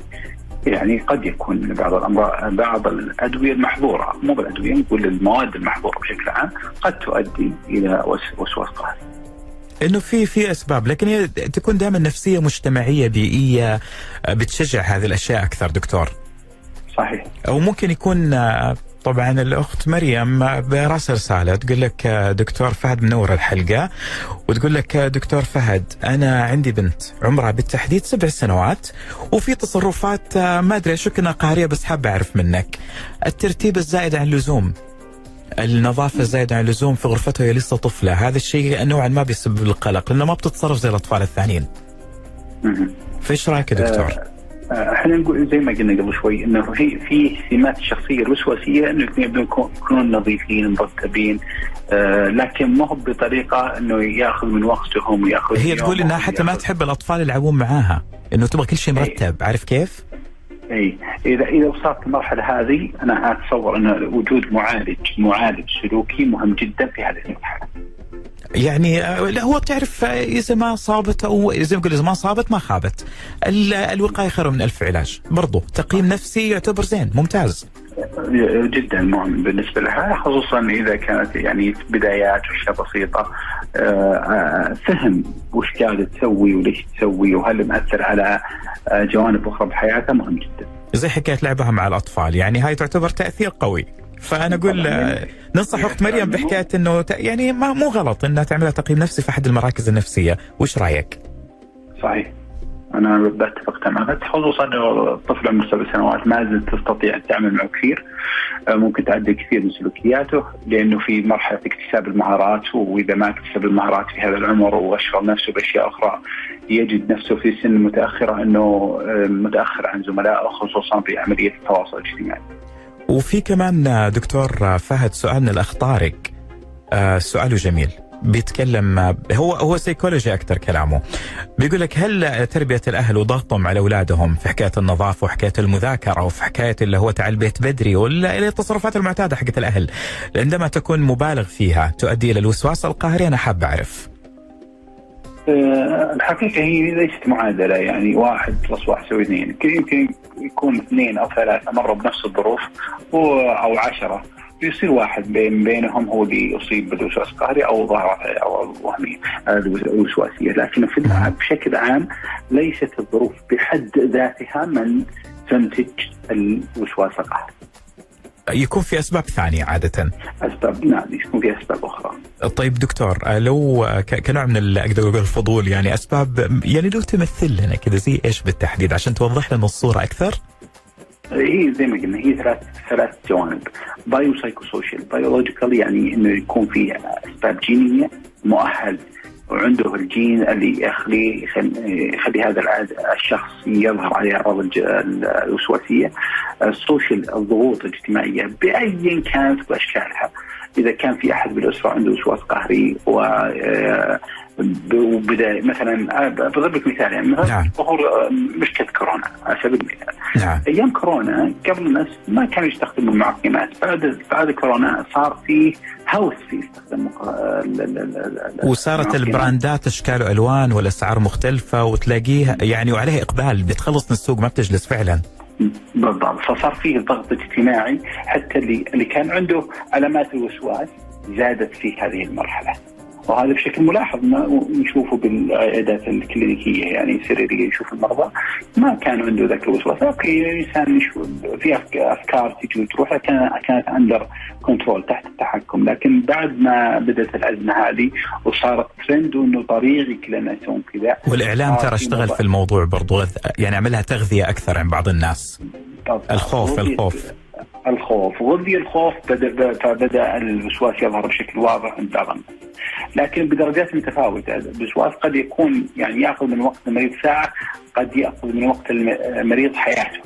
يعني قد يكون بعض الأمراض بعض الأدوية المحظورة مو بالأدوية نقول المواد المحظورة بشكل عام قد تؤدي إلى وسواس قهري. إنه في في أسباب لكن هي تكون دائما نفسية مجتمعية بيئية آه، بتشجع هذه الأشياء أكثر دكتور. صحيح. أو ممكن يكون آه، طبعا الأخت مريم براس رساله تقول لك دكتور فهد منور الحلقة. وتقول لك دكتور فهد أنا عندي بنت عمرها بالتحديد سبع سنوات وفي تصرفات ما أدري اشك انها قهرية بس حابة أعرف منك. الترتيب الزائد عن اللزوم النظافة الزايدة عن اللزوم في غرفتها وهي لسه طفلة. هذا الشيء نوعا ما بيسبب القلق لأنه ما بتتصرف زي الأطفال الثانيين. فإيش رأيك يا دكتور؟ آه إحنا نقول زي ما قلنا قبل شوي إنه في في سمات الشخصيه الوسواسية إنه يكونون نظيفين مرتبين آه لكن ما هو بطريقة إنه يأخذ من وقتهم ويأخذ هي تقول إنها حتى ما تحب الأطفال يلعبون معاها إنه تبغى كل شيء مرتب أي. عارف كيف؟ اي اذا إذا وصلت المرحلة هذه أنا أتصور ان وجود معالج معالج سلوكي مهم جدا في هذه المرحلة. يعني لا هو بتعرف إذا ما صابت أو زي ما إذا ما صابت ما خابت. الوقاية خير من ألف علاج. برضو تقييم نفسي يعتبر زين ممتاز. جدا مهم بالنسبة لها خصوصا إذا كانت يعني بدايات وأشياء بسيطة. فهم وش قاعدة تسوي وليش تسوي وهل مأثر على جوانب أخرى بحياتها مهم جدا. زي حكاية لعبها مع الأطفال. يعني هاي تعتبر تأثير قوي. فأنا أقول ننصح أخت مريم بحكاية إنه يعني ما مو غلط إنها تعملها تقييم نفسي في أحد المراكز النفسية، وش رأيك؟ صحيح. أنا بتفق تماما خصوصا الطفل عمره سبع سنوات ما زلت تستطيع التعامل معه كثير ممكن تعدل كثير من سلوكياته لأنه في مرحلة اكتساب المهارات وإذا ما اكتسب المهارات في هذا العمر واشغل نفسه بأشياء أخرى يجد نفسه في سن متأخرة إنه متأخر عن زملائه خصوصا في عملية التواصل الاجتماعي. وفي كمان دكتور فهد سؤال من الاخ طارق آه سؤاله جميل. بيتكلم هو هو سيكولوجي أكثر كلامه. بيقول لك هل تربية الأهل وضغطهم على أولادهم في حكاية النظافة وحكاية المذاكرة وفي حكاية اللي هو تعال البيت بدري ولا التصرفات المعتادة حقت الأهل؟ عندما تكون مبالغ فيها تؤدي إلى الوسواس القهري أنا حاب أعرف. الحقيقة هي ليست معادلة يعني واحد بلس واحد يساوي اثنين. يمكن يكون اثنين أو ثلاثة مروا بنفس الظروف أو عشرة. يصير واحد بين بينهم هو اللي يصيب بالوسواس القهري أو ظاهرة أو الوهمية. الوسواسية، لكن في بشكل عام ليست الظروف بحد ذاتها من تنتج الوسواس القهري. يكون في أسباب ثانية عادة. أسباب نعم يكون في أسباب أخرى. طيب دكتور لو كنوع من أقدر أقول الفضول يعني أسباب يعني لو تمثل لنا كذا زي إيش بالتحديد عشان توضح لنا الصورة أكثر؟ هي زي ما قلنا هي ثلاث ثلاث جوانب bio psycho social biological يعني إنه يكون في أسباب جينية مؤهل وعنده الجين اللي يخلي يخلي هذا الشخص يظهر عليه أعراض الوسواسية. ال social الضغوط الاجتماعية بايا كانت باشكالها إذا كان في أحد بالأسرة عنده وسواس قهري و وبدا مثلا بضرب لك مثال يعني مثلا نعم. ظهور مشكلة كورونا على سبيل المثال. نعم. أيام كورونا قبل الناس ما كانوا يستخدموا المعقمات. بعد بعد كورونا صار في هوس في استخدام وصارت البراندات اشكال والوان والاسعار مختلفة وتلاقيها يعني وعليها اقبال بتخلص من السوق ما بتجلس فعلا. بالضبط. فصار فيه ضغط اجتماعي حتى اللي اللي كان عنده علامات الوسواس زادت في هذه المرحلة. وهذا بشكل ملاحظ نشوفه بالعيادات الكلينيكية يعني السريرية يشوف المرضى. ما كان عنده ذاك الوسواس. أوكي الإنسان في أفكار تجي وتروح كانت under control تحت التحكم. لكن بعد ما بدأت الأزمة هذه وصارت ترند وإنه طبيعي كلنا يسوون كذا والإعلام ترى اشتغل في الموضوع برضو يعني عملها تغذية أكثر عند بعض الناس. الخوف الخوف. الخوف وغذي الخوف بدا فبدأ الوسواس يظهر بشكل واضح عند بعض لكن بدرجات متفاوتة. الوسواس قد يكون يعني يأخذ من وقت المريض ساعة قد يأخذ من وقت المريض حياته.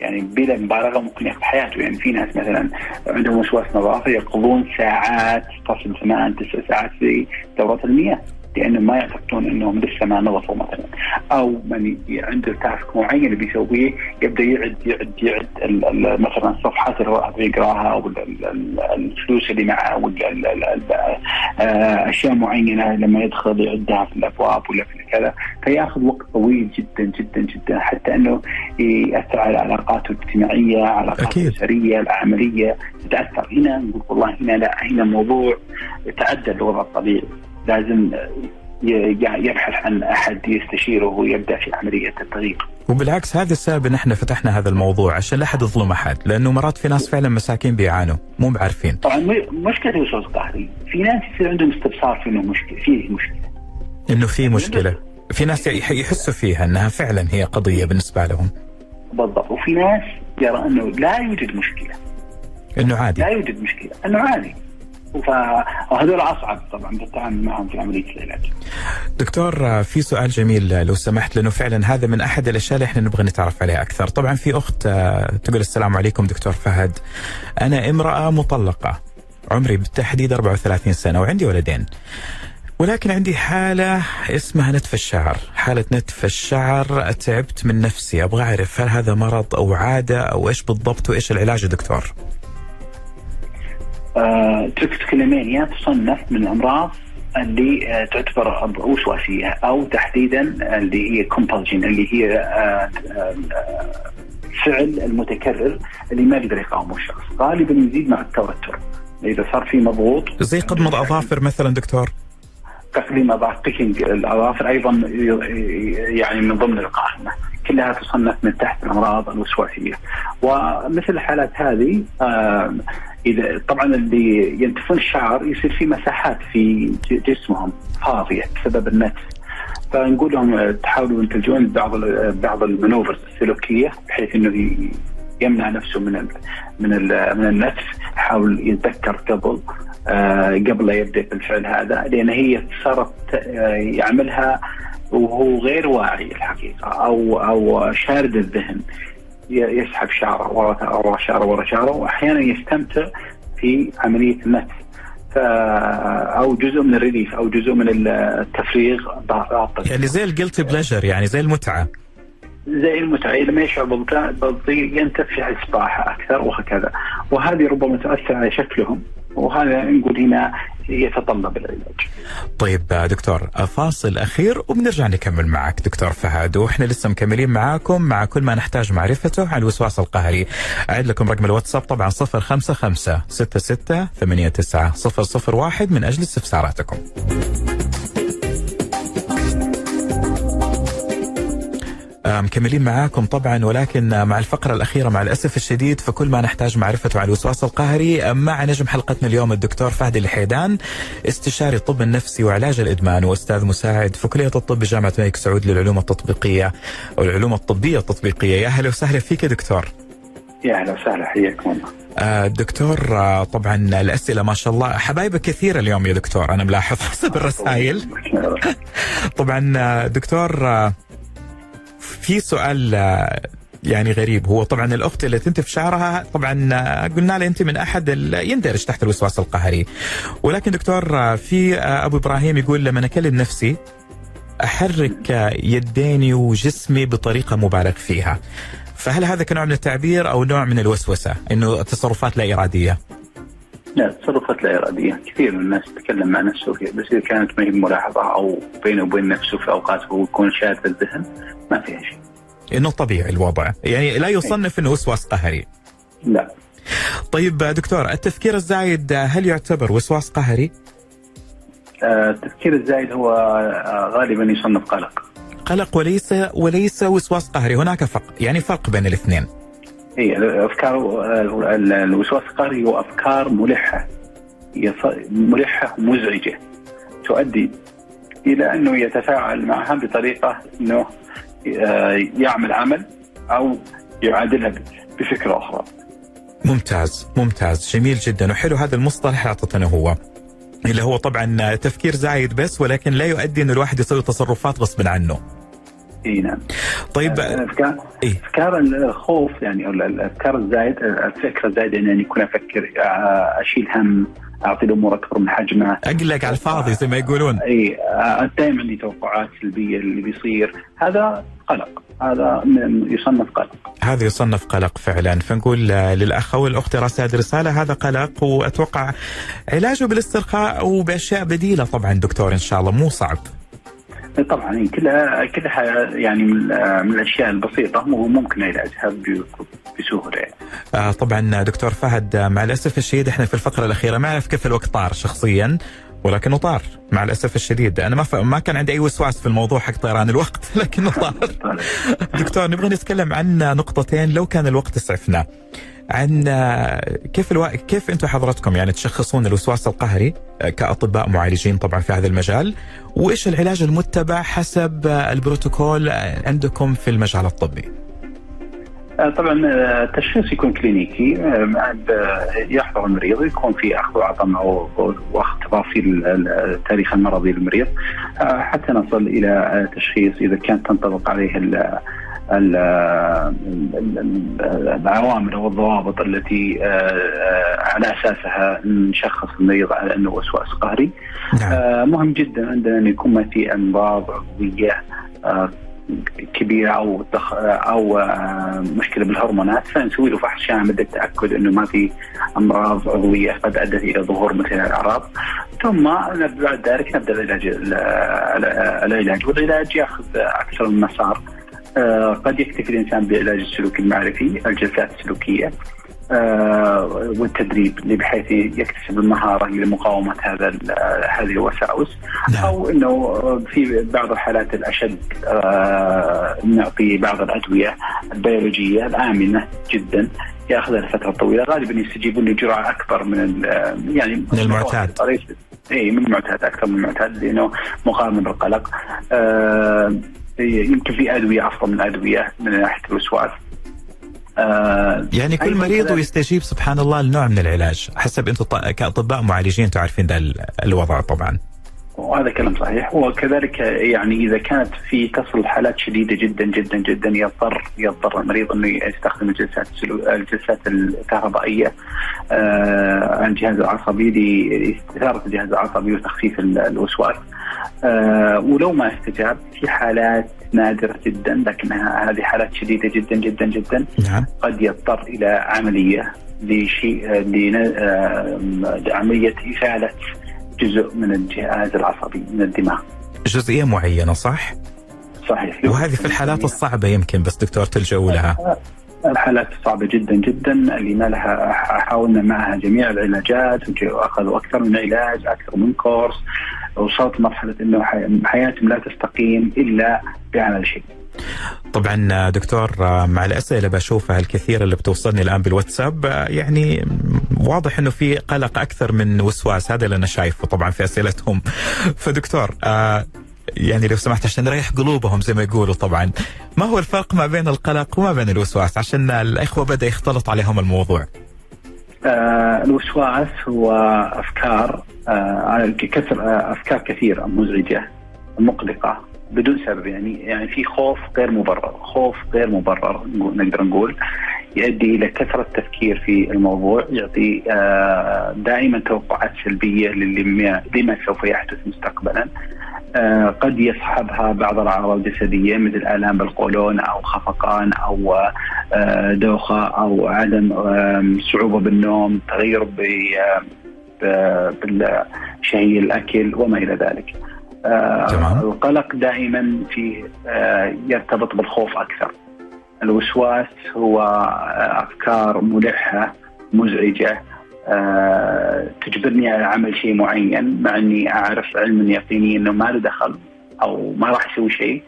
يعني بلا مبالغة ممكن يأخذ حياته. يعني في ناس مثلا عندهم وسواس نظافه يقضون ساعات تصل ثمان تسع ساعات في دوره المياه. لانهم ما يعتقدون إنهم لسه ما نظفوا مثلا. أو من عنده تاسك معين بيسويه يبدأ يعد يعد يعد مثلا الصفحات اللي هو يقراها أو الفلوس اللي معه ولا آه، أشياء معينة لما يدخل يعدها في الأبواب ولا في كذا. فيأخذ وقت طويل جدا جدا جدا حتى إنه يأثر على علاقاته الاجتماعية، علاقاته الأسرية، العملية. تتأثر. هنا نقول والله هنا لا هنا الموضوع يتعدى الوضع الطبيعي. لازم يبحث عن أحد يستشيره ويبدأ في عملية التغيير. وبالعكس هذا السبب إن إحنا فتحنا هذا الموضوع عشان لا أحد يظلم أحد، لأنه مرات في ناس فعلا مساكين بيعانوا مو بعارفين. طبعا مشكلة الوسواس القهري، في ناس يصير عندهم استبصار في إنه مشكلة، فيه مشكلة. إنه في مشكلة. في ناس يحسوا فيها إنها فعلا هي قضية بالنسبة لهم. بالضبط، وفي ناس يرى إنه لا يوجد مشكلة. إنه عادي. لا يوجد مشكلة، إنه عادي. وهذول أصعب طبعا بالتعامل معهم في عمليه العلاج. دكتور في سؤال جميل لو سمحت لأنه فعلا هذا من أحد الأشياء اللي إحنا نبغى نتعرف عليها أكثر، طبعا في أخت تقول السلام عليكم دكتور فهد. أنا امرأة مطلقة عمري بالتحديد 34 سنة وعندي ولدين. ولكن عندي حالة اسمها نتف الشعر. حالة نتف الشعر تعبت من نفسي. أبغى أعرف هل هذا مرض أو عادة أو إيش بالضبط وإيش العلاج دكتور؟ آه trichotillomania تصنف من الأمراض اللي آه تعتبر وسواسيه أو تحديدا اللي هي compulsion اللي هي آه فعل المتكرر اللي ما يقدر يقاومه الشخص. غالبا يزيد مع التوتر. إذا صار في مضغوط زي قضم الاظافر مثلا دكتور؟ تقضيم أظافر picking الأظافر أيضا يعني من ضمن القائمه كلها تصنف من تحت الأمراض الوسواسية. ومثل الحالات هذه إذا طبعا اللي ينتفون الشعر يصير في مساحات في جسمهم فاضية بسبب النتف. فنقول لهم تحاولوا ان تلجؤون بعض بعض ال maneuvers السلوكية بحيث إنه يمنع نفسه من ال من ال من النتف. يحاول يتذكر قبل آه قبل لا يبدأ بالفعل هذا لأن هي صارت آه يعملها وهو غير واعي الحقيقة أو أو شارد الذهن. يسحب شعره ورا ورا شعره ورا شعره وأحيانا يستمتع في عملية النتف أو جزء من ال relief أو جزء من التفريغ يعني زي ال guilty pleasure يعني زي المتعة. زي المتعة لما يشعر بالضيق ينتف يحس براحة أكثر وهكذا. وهذه ربما تؤثر على شكلهم وهذا نقول هنا يتطلب العلاج. طيب دكتور فاصل أخير وبنرجع نكمل معك دكتور فهد وإحنا لسه مكملين معاكم مع كل ما نحتاج معرفته عن الوسواس القهري. أعيد لكم رقم الواتساب طبعا 055 66 89 001 من أجل استفساراتكم. مكملين معاكم طبعا ولكن مع الفقرة الأخيرة مع الأسف الشديد فكل ما نحتاج معرفته عن الوسواس القهري مع نجم حلقتنا اليوم الدكتور فهد الحيدان استشاري الطب النفسي وعلاج الإدمان وأستاذ مساعد في كلية الطب بجامعة الملك سعود للعلوم التطبيقية أو العلوم الطبية التطبيقية. يا أهلا وسهلا فيك دكتور. يا أهلا وسهلا حياكم الله. آه دكتور آه طبعا الأسئلة ما شاء الله حبايبك كثيرة اليوم يا دكتور أنا ملاحظ حسب الرسائل. طبعا آه دكتور آه في سؤال يعني غريب. هو طبعا الأخت اللي تنتف شعرها طبعا قلنا لها أنت من أحد يندرج تحت الوسواس القهري. ولكن دكتور في أبو إبراهيم يقول لما أكلم نفسي أحرك يديني وجسمي بطريقة مبالغ فيها. فهل هذا كنوع من التعبير أو نوع من الوسوسة؟ إنه تصرفات لا إرادية؟ لا تصرفات لا اراديه، كثير من الناس تتكلم مع نفسه بس إذا كانت ما هي ملاحظة أو بينه وبين نفسه في أوقات هو يكون شاذ الذهن ما فيها شيء. إنه طبيعي الوضع، يعني لا يصنف إنه وسواس قهري. لا. طيب دكتور التفكير الزايد هل يعتبر وسواس قهري؟ التفكير الزايد هو غالبا يصنف قلق. قلق وليس وليس وسواس قهري، هناك فرق، يعني فرق بين الاثنين. اي الافكار الوسواس القهري هو أفكار ملحة ملحة مزعجة تؤدي إلى أنه يتفاعل معها بطريقة إنه يعمل عمل أو يعادلها بفكرة أخرى. ممتاز ممتاز جميل جدا وحلو هذا المصطلح اعطتنا هو اللي هو طبعا تفكير زايد بس ولكن لا يؤدي انه الواحد يسوي تصرفات غصب عنه. إي نعم. طيب افكار إيه؟ افكار الخوف يعني الافكار الزايد الفكرة الزايدة إني أكون أفكر أشيل هم أعطي الأمور أكبر من حجمها. اقلق على الفاضي زي ما يقولون. إي دائما عندي توقعات سلبية اللي بيصير. هذا قلق. هذا يصنف قلق. هذا يصنف قلق فعلا. فنقول للأخ أو الاخت راسل رسالة هذا قلق وأتوقع علاجه بالاسترخاء وبأشياء بديلة طبعا دكتور إن شاء الله. مو صعب. طبعا كلها كلها يعني من الأشياء البسيطة وممكن علاجها بسهولة. آه طبعا دكتور فهد مع الأسف الشديد إحنا في الفقرة الأخيرة ما أعرف كيف الوقت طار شخصيا ولكنه طار مع الأسف الشديد. أنا ما ف... ما كان عندي أي وسواس في الموضوع حق طيران الوقت لكنه طار دكتور نبغى نتكلم عن نقطتين لو كان الوقت اسعفنا عن كيف ألو... كيف أنتم حضرتكم يعني تشخصون الوسواس القهري كأطباء معالجين طبعا في هذا المجال وإيش العلاج المتبع حسب البروتوكول عندكم في المجال الطبي؟ طبعا التشخيص يكون كلينيكي يحضر المريض يكون في أخذ وعطاء واخذ تفاصيل التاريخ المرضي للمريض حتى نصل إلى تشخيص إذا كانت تنطبق عليه العوامل أو الضوابط التي على أساسها نشخص المريض على أنه وسواس قهري. نعم. مهم جدا عندنا أن يكون ما في امراض عضويه كبيرة أو أو مشكلة بالهرمونات فنسوي له فحص شامل للتاكد أنه ما في أمراض عضويه قد أدت إلى ظهور مثل الأعراض ثم بعد ذلك نبدأ العلاج العلاج والعلاج يأخذ أكثر من مسار قد يكتفي الإنسان بالعلاج السلوكي المعرفي الجلسات السلوكية آه والتدريب بحيث يكتسب المهارة لمقاومه هذا هذه الوساوس. نعم. أو إنه في بعض الحالات الأشد آه نعطي بعض الأدوية البيولوجية الآمنة جدا. ياخذها لفتره طويلة غالبا يستجيبون لجرعة أكبر من يعني من المعتاد. اي من المعتاد أكثر من المعتاد لأنه مقارنه بالقلق آه يمكن في أدوية أفضل من أدوية من ناحية الوسواس. آه يعني كل مريض ويستجيب سبحان الله لنوع من العلاج حسب أنتم كأطباء معالجين تعرفين ذا الوضع طبعا. وهذا كلام صحيح. وكذلك يعني إذا كانت في تصل حالات شديدة جدا جدا جدا يضطر يضطر المريض إنه يستخدم الجلسات الجلسات الكهربائية. آه عن الجهاز العصبي لاستثاره الجهاز العصبي وتخفيف الوسواس. آه ولو ما استجاب في حالات نادرة جدا لكنها هذه حالات شديدة جدا جدا جدا نعم. قد يضطر إلى عملية لشيء لعملية إزالة جزء من الجهاز العصبي من الدماغ جزئية معينة صح؟ صحيح وهذه في الحالات الصعبة يمكن بس دكتور تلجأوا لها الحالات الصعبة جدا جدا اللي ما لها حاولنا معها جميع العلاجات واخذوا أكثر من علاج أكثر من كورس وصلت مرحلة إنه حياتهم لا تستقيم إلا بعمل شيء. طبعا دكتور مع الأسئلة بشوفها الكثيره اللي بتوصلني الآن بالواتساب يعني واضح إنه في قلق أكثر من وسواس هذا اللي أنا شايفه طبعا في أسئلتهم. فدكتور يعني لو سمحت عشان نريح قلوبهم زي ما يقولوا طبعا ما هو الفرق ما بين القلق وما بين الوسواس؟ عشان الإخوة بدأ يختلط عليهم الموضوع. آه الوسواس هو أفكار آه آه أفكار كثيرة مزعجة مقلقة. بدون سبب يعني يعني في خوف غير مبرر، خوف غير مبرر نقدر نقول يؤدي إلى كثرة التفكير في الموضوع يعطي آه دائما توقعات سلبية لما لما سوف يحدث مستقبلا آه، قد يصحبها بعض الأعراض الجسدية مثل آلام بالقولون أو خفقان أو آه، دوخة أو عدم صعوبة بالنوم تغير بشهي الأكل وما إلى ذلك. تمام. القلق دائما في آه، يرتبط بالخوف أكثر. الوسواس هو أفكار ملحة مزعجة آه، تجبرني على عمل شيء معين مع أني أعرف علما يقينيا إنه ما له دخل أو ما راح يسوي شيء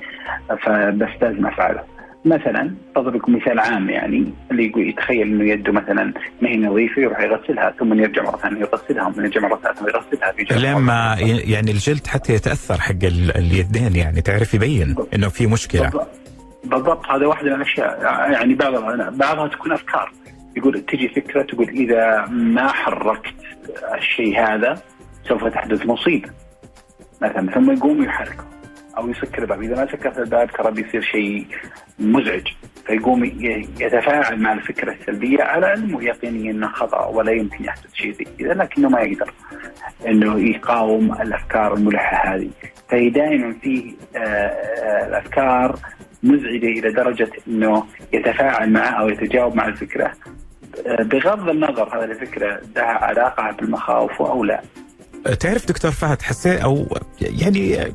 فبس لازم افعله. مثلا اضرب لكم مثال عام يعني اللي يقول يتخيل إنه يده مثلا ما هي نظيفة يروح يغسلها ثم يرجع مرة ثانية يغسلها ثم يرجع مرة ثانية يغسلها لين ما يعني الجلد حتى يتأثر حق اليدين يعني تعرف يبين إنه في مشكلة. بالضبط. هذا واحد من الأشياء يعني بعضها بعضها تكون أفكار. يقول تجي فكرة تقول إذا ما حركت الشيء هذا سوف تحدث مصيبة. مثلا ثم يقوم يحركه أو يسكر الباب إذا ما سكرت الباب ترى بيصير شيء مزعج. فيقوم يتفاعل مع الفكرة السلبية على علمه يقينيا إنه خطأ ولا يمكن يحدث شيء زي كذا لكنه ما يقدر. إنه يقاوم الأفكار الملحة هذه. فهي دائما في آه، آه، الافكار مزعجة إلى درجة إنه يتفاعل معها أو يتجاوب مع الفكرة. بغض النظر هذه الفكرة لها علاقة بالمخاوف أو لا. تعرف دكتور فهد حسيت أو يعني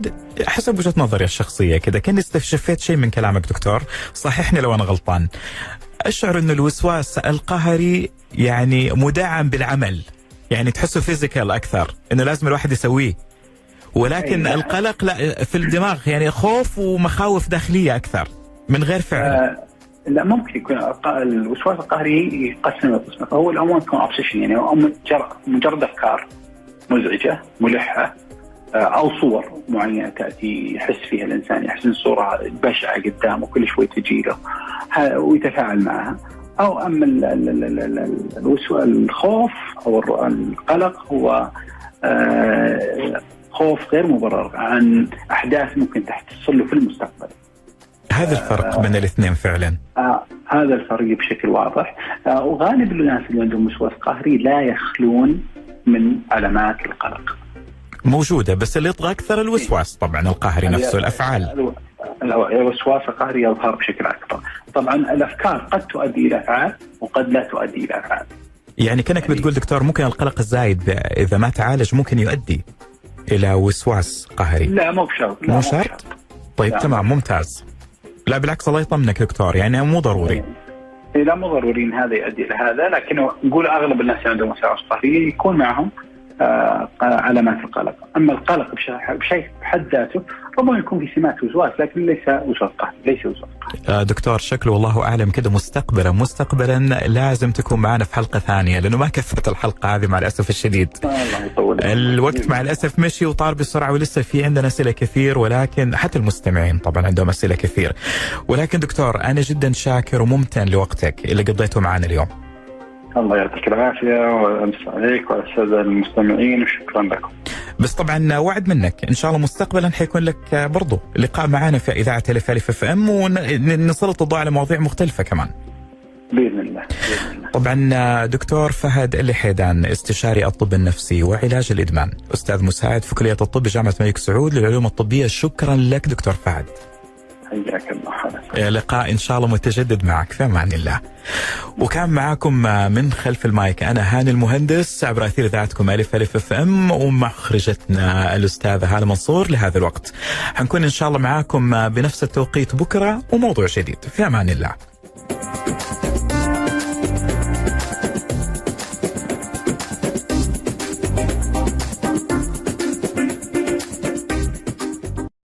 حسب وجهة نظري الشخصية كذا كاني استشفيت شيء من كلامك دكتور؟ صححني لو أنا غلطان. أشعر ان الوسواس القهري يعني مدعم بالعمل. يعني تحسه physical أكثر إنه لازم الواحد يسويه. ولكن أيه. القلق لا في الدماغ يعني خوف ومخاوف داخلية أكثر من غير فعل. آه لا ممكن يكون الوسواس القهري يقسم قسمه فهو العموم تكون obsession يعني مجرد أفكار. مزعجة ملحة آه، أو صور معينة تأتي يحس فيها الإنسان يحس ان صورة بشعة قدامه كل شوي تجي له ويتفاعل معها. أو أما الخوف أو القلق هو آه، خوف غير مبرر عن أحداث ممكن تحصل له في المستقبل. هذا الفرق بين الاثنين فعلا. آه هذا الفرق بشكل واضح. آه وغالب الناس اللي عندهم وسواس قهري لا يخلون من علامات القلق. موجودة بس اللي يطغى أكثر الوسواس طبعا القهري نفسه الأفعال. الوسواس القهري يظهر بشكل أكبر. طبعا الأفكار قد تؤدي إلى أفعال وقد لا تؤدي إلى أفعال يعني كأنك يعني بتقول دكتور ممكن القلق الزايد إذا ما تعالج ممكن يؤدي إلى وسواس قهري. لا مو بشرط. مو شرط؟ طيب لا. تمام ممتاز. لا بالعكس الله يطمنك دكتور يعني مو ضروري. إيه لا مو ضروري ان هذا يؤدي إلى هذا لكنه نقول أغلب الناس اللي عندهم وساوس قهريه يكون معهم. علامات القلق، أما القلق بشيء بحد ذاته ربما يكون في سمات وسواس لكن ليس وسواس قهري، ليس وسواس آه دكتور شكله والله أعلم كده مستقبلا مستقبلا لازم تكون معنا في حلقة ثانية لأنه ما كفت الحلقة هذه مع الأسف الشديد. الله يطول الوقت مع الأسف مشي وطار بسرعة ولسه في عندنا أسئلة كثير ولكن حتى المستمعين طبعا عندهم أسئلة كثير. ولكن دكتور أنا جدا شاكر وممتن لوقتك اللي قضيته معنا اليوم. الله يعطيك العافية وأمس عليك وعلى الساده المستمعين وشكرا لكم. بس طبعا وعد منك إن شاء الله مستقبلا حيكون لك برضو لقاء معنا في إذاعة الف ألف أف أم ونسلط الضوء على مواضيع مختلفة كمان. بإذن الله بإذن الله. طبعا دكتور فهد اللي حيدان استشاري الطب النفسي وعلاج الإدمان، أستاذ مساعد في كلية الطب بجامعة الملك سعود للعلوم الطبية، شكرا لك دكتور فهد. حياك الله لقاء إن شاء الله متجدد معك في أمان الله. وكان معكم من خلف المايك أنا هاني المهندس عبر أثير إذاعتكم ألف ألف أف أم ومخرجتنا الأستاذة هالة منصور لهذا الوقت. حنكون إن شاء الله معاكم بنفس التوقيت بكرة وموضوع جديد في أمان الله.